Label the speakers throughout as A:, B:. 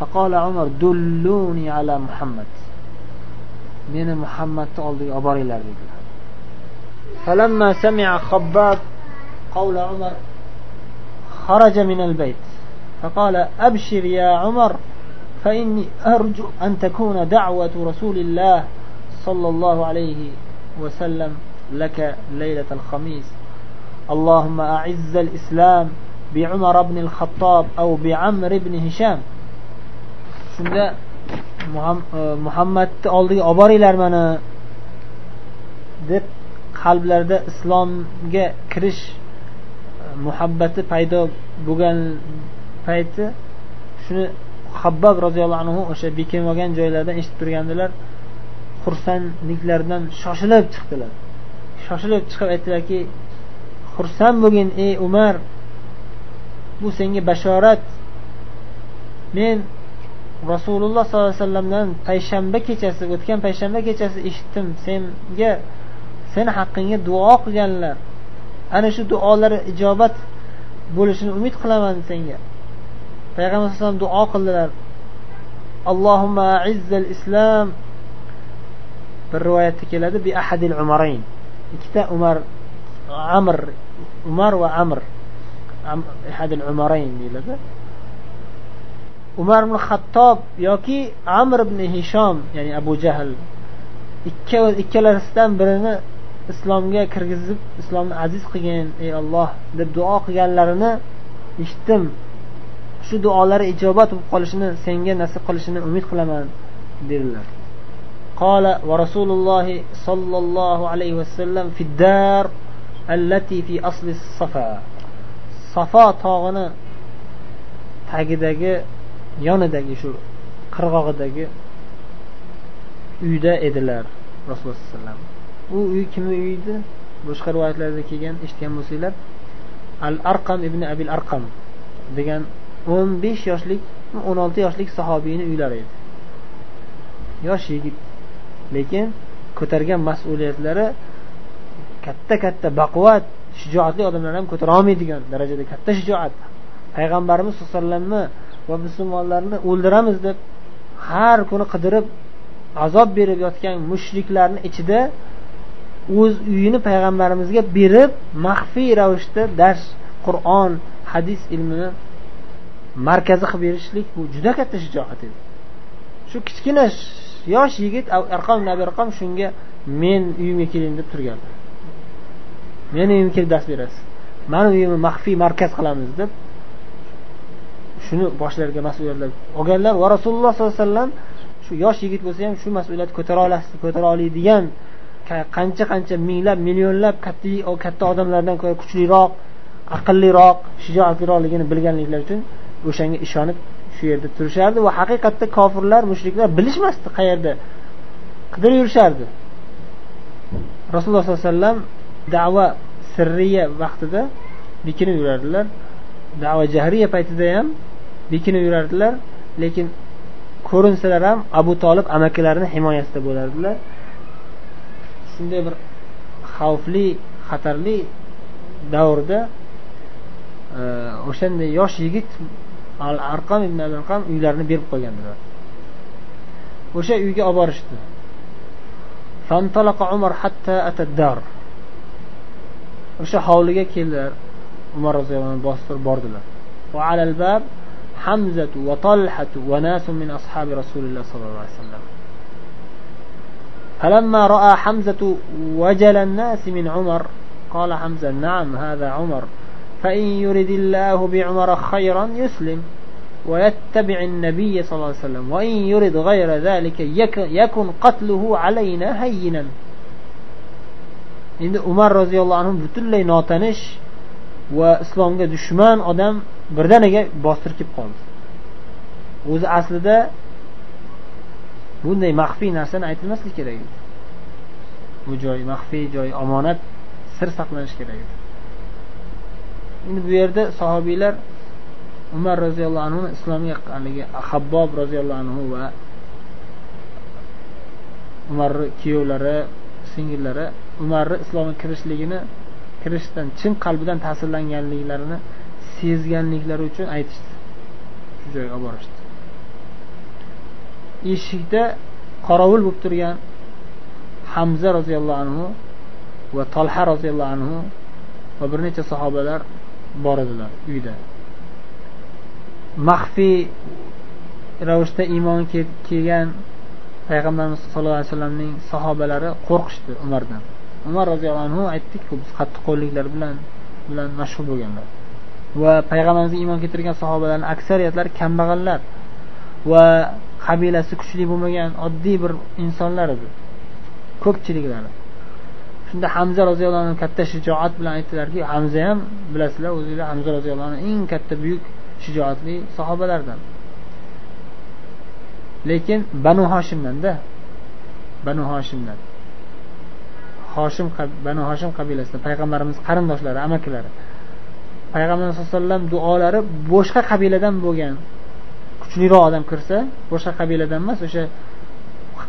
A: فقال عمر دلوني على محمد. meni muhammadni oldiga olib boringlar dedilar فلما سمع خباب قول عمر خرج من البيت. فقال أبشر يا عمر فإني أرجو أن تكون دعوة رسول الله صلى الله عليه وسلم لك ليلة الخميس. اللهم أعز الإسلام بعمر بن الخطاب أو بعمر بن هشام. Shunda e, muhammadni oldiga olib boringlar mani deb qalblarida islomga kirish e, muhabbati paydo bo'lgan payti shuni habbab roziyallohu anhu o'sha bekinib olgan joylardan eshitib turgandilar. Xursandliklaridan shoshilib chiqdilar. Shoshilib chiqib aytdilarki xursand bo'lgin ey umar bu senga bashorat. Men rasululloh sollallohu alayhi vasallamdan payshanba kechasi o'tgan payshanba kechasi eshitdim. Senga seni haqqingga duo qilganlar. Ana shu duolari ijobat bo'lishini umid qilaman senga. Payg'ambar alayhisalom duo qildilar. Allohumma aizzal islom bir rivoyatda keladi bi ahadil umarayn. Ikkita umar amr umar va amr. Ahadil umarayn deyiladi. umar ibn hattob yoki amr ibn hishom ya'ni abu jahl ikkalasidan birini islomga kirgizib islomni aziz qilgin ey olloh deb duo qilganlarini eshitdim shu duolari ijobat bo'lib qolishini senga nasib qilishini umid qilaman dedilar قال ورسول الله صلى الله عليه وسلم في الدار التي في أصل الصفا صفا tog'ini tagidagi yonidagi shu qirg'og'idagi uyda edilar rasululloh sallallohu alayhi vasallam. U uy kimni uyi edi boshqa rivoyatlarda kelgan eshitgan bo'lsanglar al arqam ibn abil arqam degan o'n besh yoshlik o'n olti yoshlik sahobiyni uylari edi. Yosh yigit lekin ko'targan mas'uliyatlari katta katta baquvvat shijoatli odamlar ham ko'tara olmaydigan darajada katta shijoat. Payg'ambarimiz sallallohu alayhi vasallamni va musulmonlarni o'ldiramiz deb har kuni qidirib azob berib yotgan mushriklarni ichida o'z uyini payg'ambarimizga berib maxfiy ravishda dars qur'on hadis ilmini markazi qilib berishlik bu juda katta shijoat edi. Shu kichkina yosh yigit arqom arqom shunga men uyimga keling deb turganlar meni uyimga kelib dars berasiz. Mani uyimni maxfiy markaz qilamiz deb shuni boshlariga mas'uliyatlar olganlar va rasululloh sollallohu alayhi vasallam shu yosh yigit bo'lsa ham shu mas'uliyatni ko'tara olasiz ko'tara oladigan qancha qancha minglab millionlab katta katta odamlardan ko'ra kuchliroq aqlliroq shijoatliroqligini bilganliklari uchun o'shanga ishonib shu yerda turishardi va haqiqatda kofirlar mushriklar bilishmasdi qayerda qidirib yurishardi. Rasululloh sollallohu alayhi vasallam da'va sirriya vaqtida bekinib yurardilar. Da'va jahriya paytida ham bekinib yurardilar lekin ko'rinsalar ham abu tolib amakilarini himoyasida bo'lardilar. Shunday bir xavfli xatarli davrda e, o'shanday yosh yigit al arqam ibn al arqam uylarini berib qo'ygandilar. O'sha uyga olib borishdi. Umar hatta atad-dar. O'sha hovliga keldilar. Umar roziyallohu anhu bostirib bordilar. حمزة وطلحة وناس من أصحاب رسول الله صلى الله عليه وسلم. فلما رأى حمزة وجل الناس من عمر قال حمزة نعم هذا عمر. فإن يرد الله بعمر خيرا يسلم ويتبع النبي صلى الله عليه وسلم وإن يرد غير ذلك يكن قتله علينا هينا. endi umar roziyallohu anhu butunlay notanish va islomga dushman odam birdaniga bostirib kelib qoldi. O'zi aslida bunday maxfiy narsani aytilmaslik kerak edi. Bu joy maxfiy joy omonat sir saqlanishi kerak edi. Endi bu yerda sahobiylar umar roziyallohu anhu islomga haligi habbob roziyallohu anhu va umarni kuyovlari singillari umarni islomga kirishligini kirishdan chin qalbidan ta'sirlanganliklarini sezganliklari uchun aytishdi. Shu joyga olib borishdi. Eshikda qorovul bo'lib turgan hamza roziyallohu anhu va tolha roziyallohu anhu va bir necha sahobalar bor edilar uyda. Maxfiy ravishda iymon kelgan payg'ambarimiz sallallohu alayhi vasallamning sahobalari qo'rqishdi umardan. Umar roziyallohu anhu aytdikku biz qattiqqo'lliklar bilan bilan mashhur bo'lganlar. Va payg'ambarimizga iymon keltirgan sahobalarni aksariyatlari kambag'allar va qabilasi kuchli bo'lmagan oddiy bir insonlar edi ko'pchiliklari shunda hamza roziyallohu anhu katta shijoat bilan aytdilarki hamza ham bilasizlar o'zinglar hamza roziyallohu anhu eng katta buyuk shijoatli sahobalardan. Lekin banu hoshimdanda banu hoshimdan hoshim banu hoshim qabilasida payg'ambarimiz qarindoshlari amakilari. Payg'ambarimiz sallallohu alayhi vasallam duolari boshqa qabiladan bo'lgan. Kuchliroq odam kirsa boshqa qabiladan emas o'sha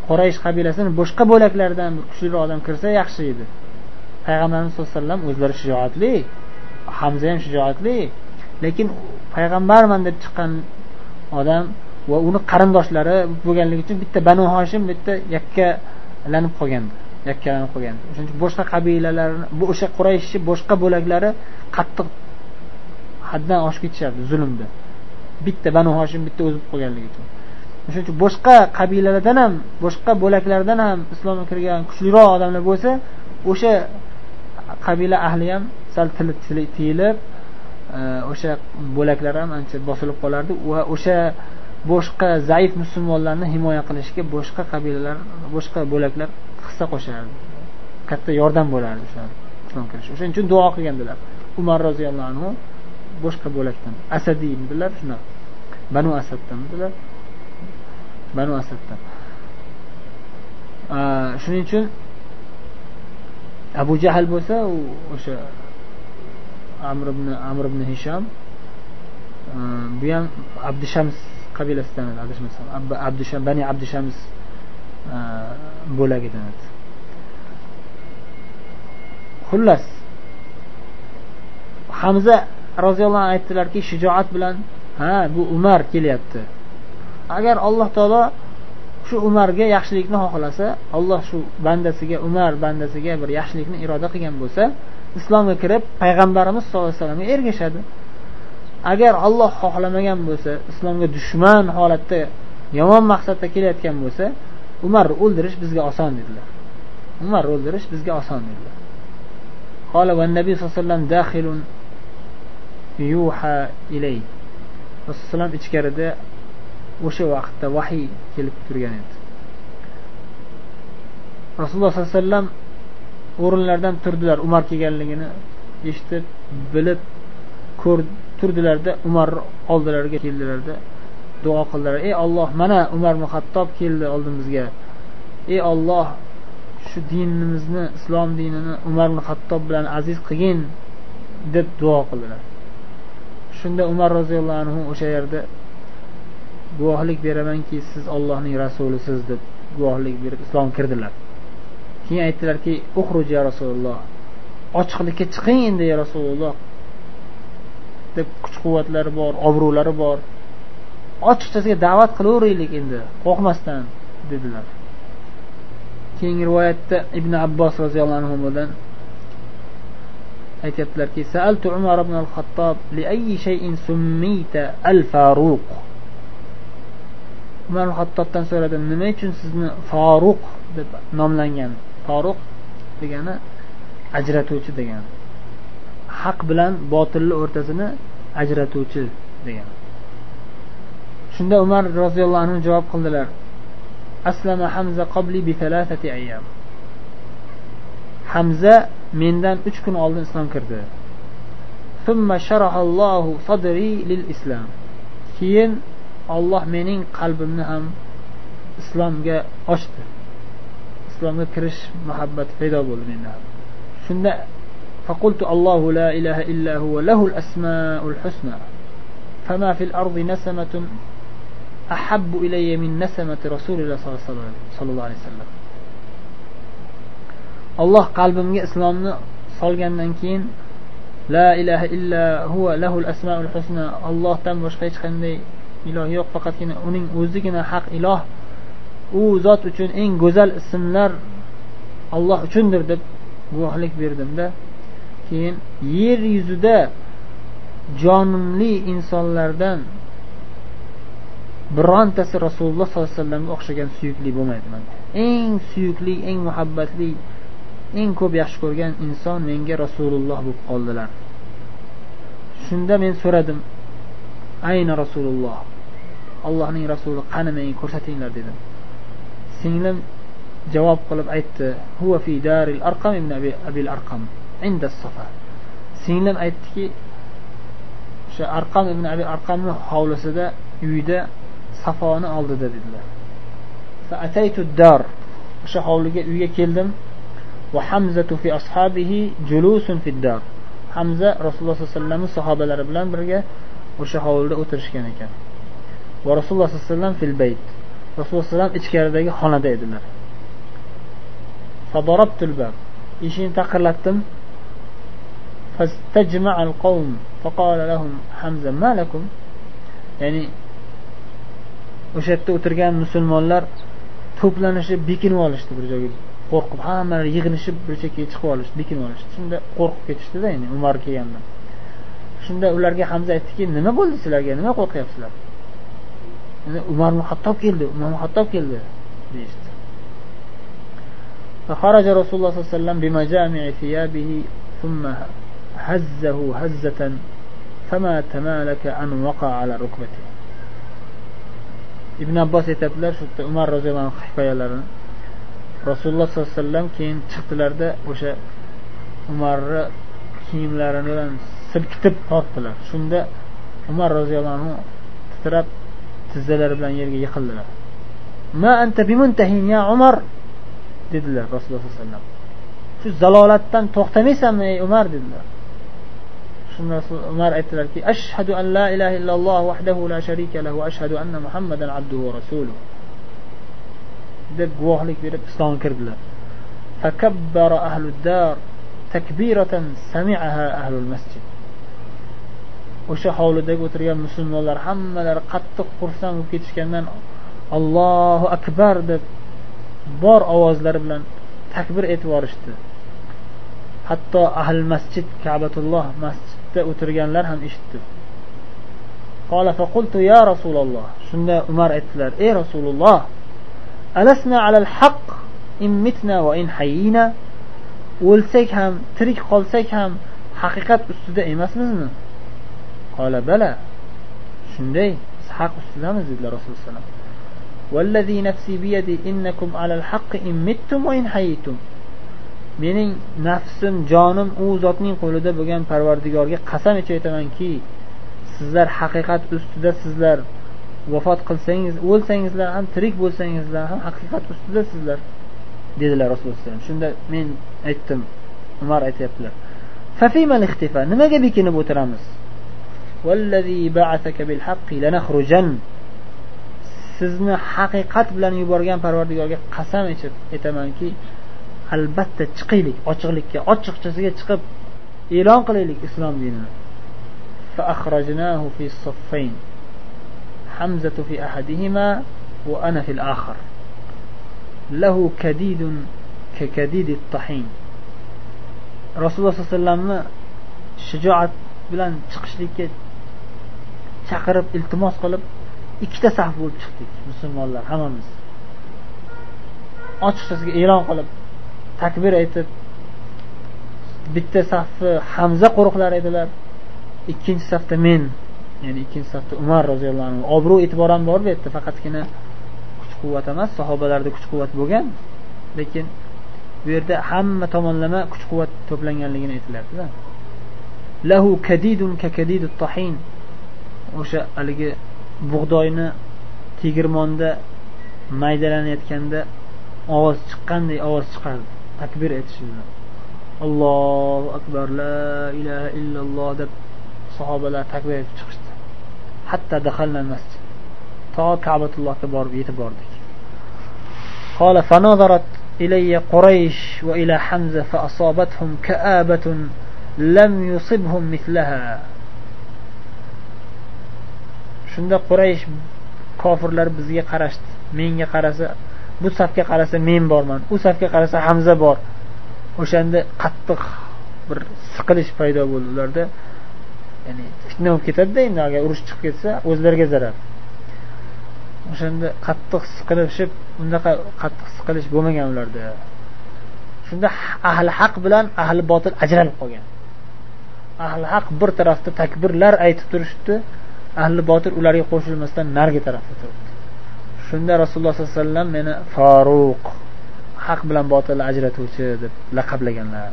A: qoraysh qabilasini boshqa bo'laklaridan bir kuchliroq odam kirsa yaxshi edi. Payg'ambarimiz sallallohu alayhi vasallam o'zlari shijoatli hamza ham shijoatli lekin payg'ambarman deb chiqqan odam va uni qarindoshlari bo'lganligi uchun bitta banu hoshim bitta yakkalanib qolgandi. Yakkalanib qolgan. O'shaning uchun boshqa qabilalarni bu o'sha qurayshni boshqa bo'laklari qattiq haddan oshib ketishardi zulmda. Bitta banu hoshim bitta o'zi bo'lib qolganligi uchun. O'shaning uchun boshqa qabilalardan ham boshqa bo'laklardan ham islomga kirgan kuchliroq odamlar bo'lsa o'sha qabila ahli ham sal tili tiyilib e, o'sha bo'laklar ham ancha bosilib qolardi. Va o'sha boshqa zaif musulmonlarni himoya qilishga boshqa qabilalar boshqa bo'laklar hissa qo'shardi. Katta yordam bo'lardi shular islom kirish o'shaning uchun duo qilgandilar. Umar roziyallohu anhu boshqa bo'lakdan asadiydilar shunaqa. Banu asaddan dedilar. Banu asaddan. Shuning uchun abu jahl bo'lsa u o'sha amr ibn amr ibn hisham bu ham abdushams qabilasidan adashmasam abdusham bani abdushams bo'lagidan xullas hamza roziyallohu anhu aytdilarki shijoat bilan ha bu umar kelyapti. Agar alloh taolo shu umarga yaxshilikni xohlasa alloh shu bandasiga umar bandasiga bir yaxshilikni iroda qilgan bo'lsa islomga kirib payg'ambarimiz sallallohu alayhi vasallamga ergashadi. Agar olloh xohlamagan bo'lsa islomga dushman holatda yomon maqsadda kelayotgan bo'lsa umarni o'ldirish bizga oson dedilar umarni o'ldirish bizga oson dedilar قال والنبي صلى الله عليه وسلم داخل يوحى إليه rasululloh alayhi ichkarida o'sha vaqtda vahiy kelib turgan edi rasululloh sollallohu alayhi vasallam o'rinlaridan turdilar umar kelganligini eshitib bilib ko'r turdilarda umar oldilariga keldilarda duo qildilar. Ey olloh mana umar ibn hattob keldi oldimizga. Ey olloh shu dinimizni islom dinini umar ibn hattob bilan aziz qilgin deb duo qildilar. Shunda umar roziyallohu anhu o'sha yerda guvohlik beramanki siz ollohning rasulisiz deb guvohlik berib islomga kirdilar. Keyin aytdilarki uxruj ya rasululloh ochiqlikka chiqing endi ya rasululloh deb kuch quvvatlari bor obro'lari bor. Ochiqchasiga da'vat qilaveraylik endi. Qo'rqmasdan dedilar. Keyingi rivoyatda ibn abbos roziyallohu anhudan aytyaptilarki saaltu umar ibn al xattob liayyi shayin summiyta al faruq umar hattobdan so'radim nima uchun sizni foruq deb nomlangan. Foruq degani ajratuvchi degani haq bilan botilni o'rtasini ajratuvchi degan. shunda umar roziyallohu anhu javob qildilar aslama hamza qobli bi ayyam hamza mendan uch kun oldin islom kirdi keyin olloh mening qalbimni ham islomga ochdi islomga kirish muhabbat paydo bo'ldi menda shunda فقلت الله لا إله إلا هو له الأسماء الحسنى فما في الأرض نسمة ahabbu ilayya min nasamati rasulillahi sallallohu alayhi vasallam alloh qalbimga islomni solgandan keyin la ilaha illa huva lahul asmaul husna allohdan boshqa hech qanday iloh yo'q faqatgina uning o'zigina haq iloh. U zot uchun eng go'zal ismlar alloh uchundir deb guvohlik berdimda keyin yer yuzida jonimli insonlardan birontasi rasululloh sollallohu alayhi vasallamga o'xshagan suyukli bo'lmaydi manga eng suyukli eng muhabbatli eng ko'p yaxshi ko'rgan inson menga rasululloh bo'lib qoldilar. Shunda men so'radim ayna rasululloh allohning rasuli qani menga ko'rsatinglar dedim. Singlim javob qilib aytdi huva fi daril arqam ibn abil arqam inda safa. Singlim aytdiki o'sha arqam ibn abi arqamni hovlisida uyida safoni oldida dedilar. Ataytu dar o'sha hovliga uyga keldim. Va hamzatu fi ashabihi julusun fi hamza rasululloh sallallohu alayhi vasallamni sahobalari bilan birga o'sha hovlida o'tirishgan ekan. Va rasululloh sallallohu alayhi vasallam fil bayt. Rasululloh alayhivasallam ichkaridagi xonada edilar. Eshikni taqillatdim ya'ni o'sha yerda o'tirgan musulmonlar to'planishib bekinib olishdi bir joyga qo'rqib hammalari yig'ilishib bir chekkaga chiqib olishdi bekinib olishdi shunda qo'rqib ketishdida endi umar kelganda shunda ularga hamza aytdiki nima bo'ldi sizlarga nima qo'rqyapsizlar umar hattob keldi umar hattob keldi deyishdi فخرج رسول الله صلى الله عليه وسلم بمجامع ثيابه ثم هزه هزة فما تمالك أن وقع على ركبته ibn abbos aytadilar shu yerda umar roziyallohu anhu hikoyalarini. Rasululloh sollallohu alayhi vasallam keyin chiqdilarda o'sha umarni kiyimlarini bilan silkitib tortdilar. Shunda umar roziyallohu anhu titrab tizzalari bilan yerga yiqildilar. Ma anta bimuntahin ya umar dedilar rasululloh sollallohu alayhi vasallam. Shu zalolatdan to'xtamaysanmi ey umar dedilar. umar aytdilarki ashhadu an la ilaha illalloh vahdahu la sharika lahu ashhadu anna muhammadan abduhu va rasuluh deb guvohlik berib islomga kirdilar فكبر أهل الدار تكبيرة سمعها أهل المسجد o'sha hovlidagi o'tirgan musulmonlar hammalari qattiq xursand bo'lib ketishgandan allohu akbar deb bor ovozlari bilan takbir aytib yuborishdi hatto ahli masjid kabatulloh masjidda o'tirganlar ham eshitdi ya rasululloh shunda umar aytdilar ey rasululloh alasna alal haq in mitna va in hayyina o'lsak ham tirik qolsak ham haqiqat ustida emasmizmi qola bala shunday biz haq ustidamiz dedilar rasululloh alayhi vasallam والذي نفسي بيدي إنكم على الحق إن متم وإن حييتم mening nafsim jonim u zotning qo'lida bo'lgan parvardigorga qasam ichib aytamanki sizlar haqiqat ustida sizlar vafot qilsangiz o'lsangizlar ham tirik bo'lsangizlar ham haqiqat ustida sizlar dedilar rasululloh alayhi shunda men aytdim umar aytyaptilar. Nimaga bekinib o'tiramiz? Sizni haqiqat bilan yuborgan parvardigorga qasam ichib aytamanki albatta chiqaylik ochiqlikka ochiqchasiga chiqib e'lon qilaylik islom dinini فأخرجناه في الصفين حمزة في أحدهما وأنا في الآخر له كديد ككديد الطحين rasululloh sollallohu alayhi vasallamni shijoat bilan chiqishlikka chaqirib iltimos qilib ikkita saf bo'lib chiqdik musulmonlar hammamiz ochiqchasiga e'lon qilib takbir aytib bitta safni hamza qo'riqlar edilar. Ikkinchi safda men ya'ni ikkinchi safda umar roziyallohu anhu. Obro' e'tibor ham bor bu yerda faqatgina kuch quvvat emas sahobalarda kuch quvvat bo'lgan. Lekin bu yerda hamma tomonlama kuch quvvat to'planganligini aytilyaptida. Lahu kadidun ka tahin o'sha haligi bug'doyni tegirmonda maydalanayotganda ovoz chiqqanday ovoz chiqardi. takbir aytishi bilan allohu akbar la ilaha illalloh deb sahobalar takbir aytib chiqishdi hatto dahalna masjid to kabatullohga borib yetib bordik قال فنظرت إلي قريش وإلى حمزة فأصابتهم كآبة لم يصبهم مثلها shunda quraysh kofirlar bizga qarashdi menga qarasa bu safga qarasa men borman u safga qarasa hamza bor. O'shanda qattiq bir siqilish paydo bo'ldi ularda. Ya'ni fitna bo'lib ketadida endi agar urush chiqib ketsa o'zlariga zarar. O'shanda qattiq siqilishib unaqa qattiq siqilish bo'lmagan ularda. Shunda ahli haq bilan ahli botil ajralib qolgan. Ahli haq bir tarafda takbirlar aytib turishibdi ahli botil ularga qo'shilmasdan narigi tarafda turibdi. Shunda rasululloh sollallohu alayhi vasallam meni faruq haq bilan botilni ajratuvchi deb laqablaganlar.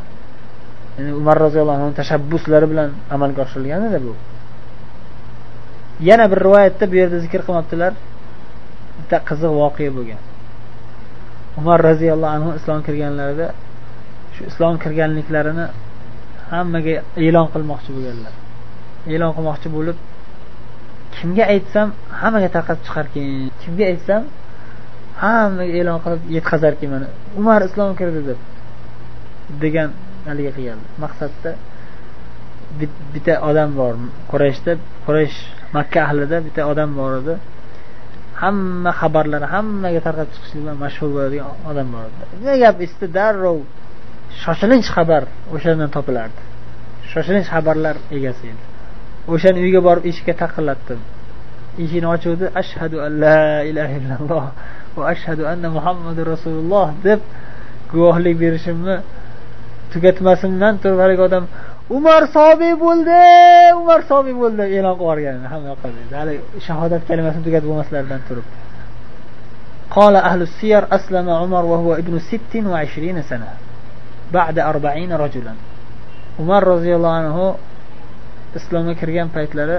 A: Ya'ni umar roziyallohu anhu tashabbuslari bilan amalga oshirilgan edi bu. Yana bir rivoyatda bu yerda zikr qilmoqdilar bitta qiziq voqea bo'lgan. Umar roziyallohu anhu islom kirganlarida shu islom kirganliklarini hammaga e'lon qilmoqchi bo'lganlar. E'lon qilmoqchi bo'lib kimga aytsam hammaga tarqatib chiqarkin. Kimga aytsam hammaga e'lon qilib yetkazarkin mana umar islom kirdi deb degan haligi qilgan maqsadda bitta odam bor. Qurayshda quraysh makka ahlida bitta odam bor edi. Hamma xabarlari hammaga tarqab chiqishlik bilan mashhur bo'ladigan odam bor edi. Nima gap eshitdi darrov shoshilinch xabar o'shandan topilardi. Shoshilinch xabarlar egasi edi. o'shani uyga borib eshikka taqillatdim eshikni ochuvdi ashhadu an la ilaha illalloh va ashhadu anna muhammadu rasululloh deb guvohlik berishimni tugatmasimdan turib haligi odam umar sobiy bo'ldi umar sobiy bo'ldi deb e'lon qilib yuborgan hamma yoqqa hali shahodat kalimasini tugatib bo'lmaslaridan turib قال أهل السير أسلم عمر وهو ابن ست وعشرين سنة بعد أربعين رجلا umar roziyallohu anhu islomga kirgan paytlari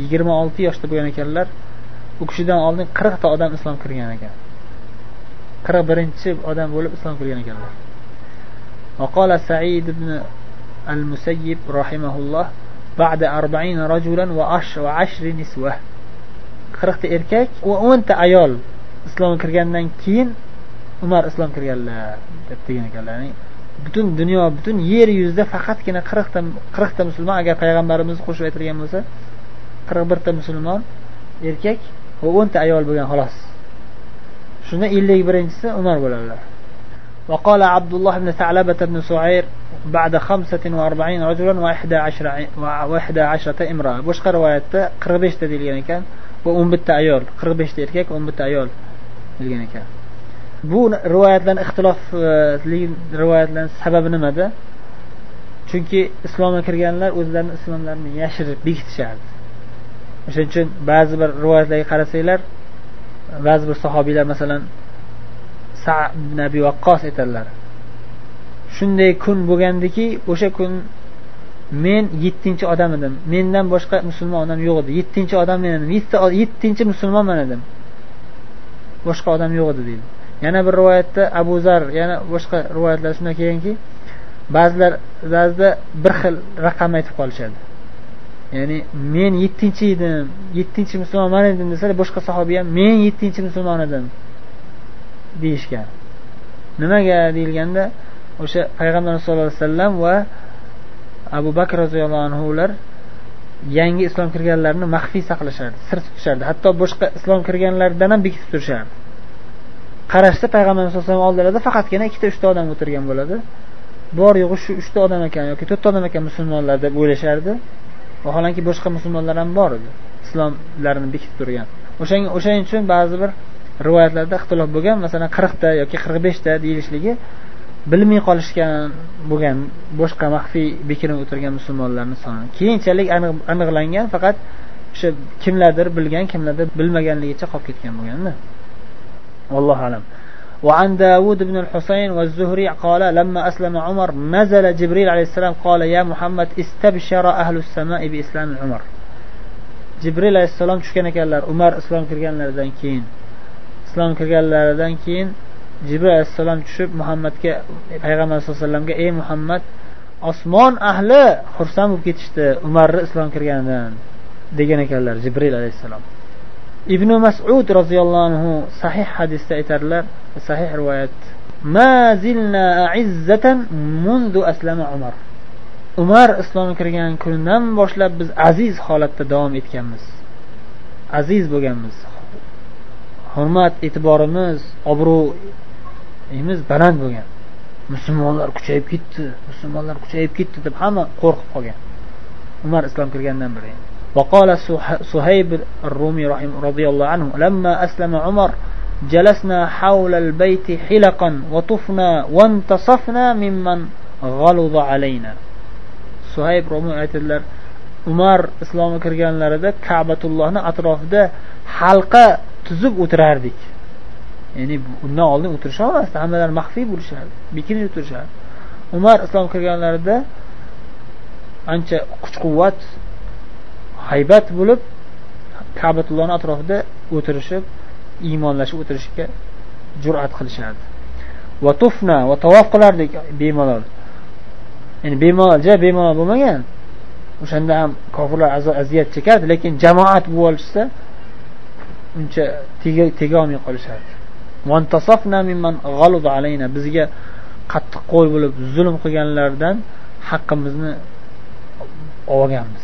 A: yigirma olti yoshda bo'lgan ekanlar u kishidan oldin qirqta odam islom kirgan ekan qirq birinchi odam bo'lib islom kirgan ekanlar وقال سعيد بن المسيب رحمه الله بعد أربعين رجلا وعشر نسوة qirqta erkak va o'nta ayol islom kirgandan keyin umar islom kirganlar deb degan ekanlar ya'ni butun dunyo butun yer yuzida faqatgina qirqta qirqta musulmon agar payg'ambarimiz qo'shib aytilgan bo'lsa qirq birta musulmon erkak va o'nta ayol bo'lgan xolos shunda ellik birinchisi umar bo'ladilar وقال عبد الله بن ثعلبة بن سعير بعد خمسة وأربعين رجلا وإحدى عشرة وإحدى عشرة امرأة boshqa rivoyatda qirq beshta deyilgan ekan va o'n bitta ayol qirq beshta erkak bu rivoyatlarni ixtilofli rivoyatlarni sababi nimada? Chunki islomga kirganlar o'zlarini islomlarini yashirib bekitishardi. O'shaning uchun ba'zi bir rivoyatlarga qarasanglar ba'zi bir sahobiylar masalan sa ibn abi vaqqos aytadilar shunday kun bo'lgandiki o'sha kun men yettinchi odam edim. Mendan boshqa musulmon odam yo'q edi. Yettinchi odam men edim. Yettinchi musulmonman edim. Boshqa odam yo'q edi deydi. Yana bir rivoyatda abu zar yana boshqa rivoyatlar shundan kelganki ba'zilar ba'zida bir xil raqam aytib qolishadi. Ya'ni men yettinchi edim yettinchi musulmonman edim desalar boshqa sahobiy ham men yettinchi musulmon edim deyishgan. Nimaga deyilganda o'sha payg'ambar sallallohu alayhi vasallam va abu bakr roziyallohu anhular yangi islom kirganlarni maxfiy saqlashardi sir tutishardi hatto boshqa islom kirganlardan ham bekitib turishardi. Qarashda payg'ambar sallallohu alayhi vasallam oldilarida faqatgina ikkita uchta odam o'tirgan bo'ladi. Bor yo'g'i shu uchta odam ekan yoki to'rtta odam ekan musulmonlar deb o'ylashardi. Vaholanki boshqa musulmonlar ham bor edi. Islomlarini bekitib turgan. O'shaning uchun ba'zi bir rivoyatlarda ixtilof bo'lgan masalan qirqta yoki qirq beshta deyilishligi bilmay qolishgan bo'lgan boshqa maxfiy bekinib o'tirgan musulmonlarni soni. Keyinchalik aniqlangan faqat o'sha kimlardir bilgan kimlardir bilmaganligicha qolib ketgan bo'lganda. allohu alam وعن داود بن الحسين والزهري قال لما أسلم عمر نزل جبريل عليه السلام قال يا محمد استبشر أهل السماء بإسلام عمر jibril alayhissalom tushgan ekanlar umar islom kirganlaridan keyin islom kirganlaridan keyin jibril alayhissalom tushib muhammadga payg'ambar sallallohu alayhi vasallamga ey muhammad osmon ahli xursand bo'lib ketishdi umarni islom kirganidan degan ekanlar jibril alayhissalom ibn masud roziyallohu anhu sahih hadisda aytadilar sahih rivoyat. Ma zilna a'izzatan mundu aslama umar. Umar islomga kirgan kunidan boshlab biz aziz holatda davom etganmiz. Aziz bo'lganmiz. Hurmat e'tiborimiz obro'yimiz baland bo'lgan. Musulmonlar kuchayib ketdi musulmonlar kuchayib ketdi deb hamma qo'rqib qolgan. Umar islom kirgandan beri. وقال صهيب الرومي رحمه رضي الله عنه لما أسلم عمر جلسنا حول البيت حلقا وطفنا وانتصفنا ممن غلظ علينا suhayb romiy aytadilar umar islomga kirganlarida kabatullohni atrofida halqa tuzib o'tirardik ya'ni undan oldin o'tirisholmasdi hammalari maxfiy bo'lishardi bekinib o'tirishardi umar islom kirganlarida ancha kuch quvvat haybat bo'lib kabatullohni atrofida o'tirishib iymonlashib o'tirishga jur'at qilishardi. Va tufna va tavof qilardik bemalol. Ya'ni bemalol ja bemalol bo'lmagan. O'shanda ham kofirlar aziyat chekardi lekin jamoat bo'lib olishsa uncha tegolmay qolishardi. Bizga qattiq qo'l bo'lib zulm qilganlardan haqqimizni olganmiz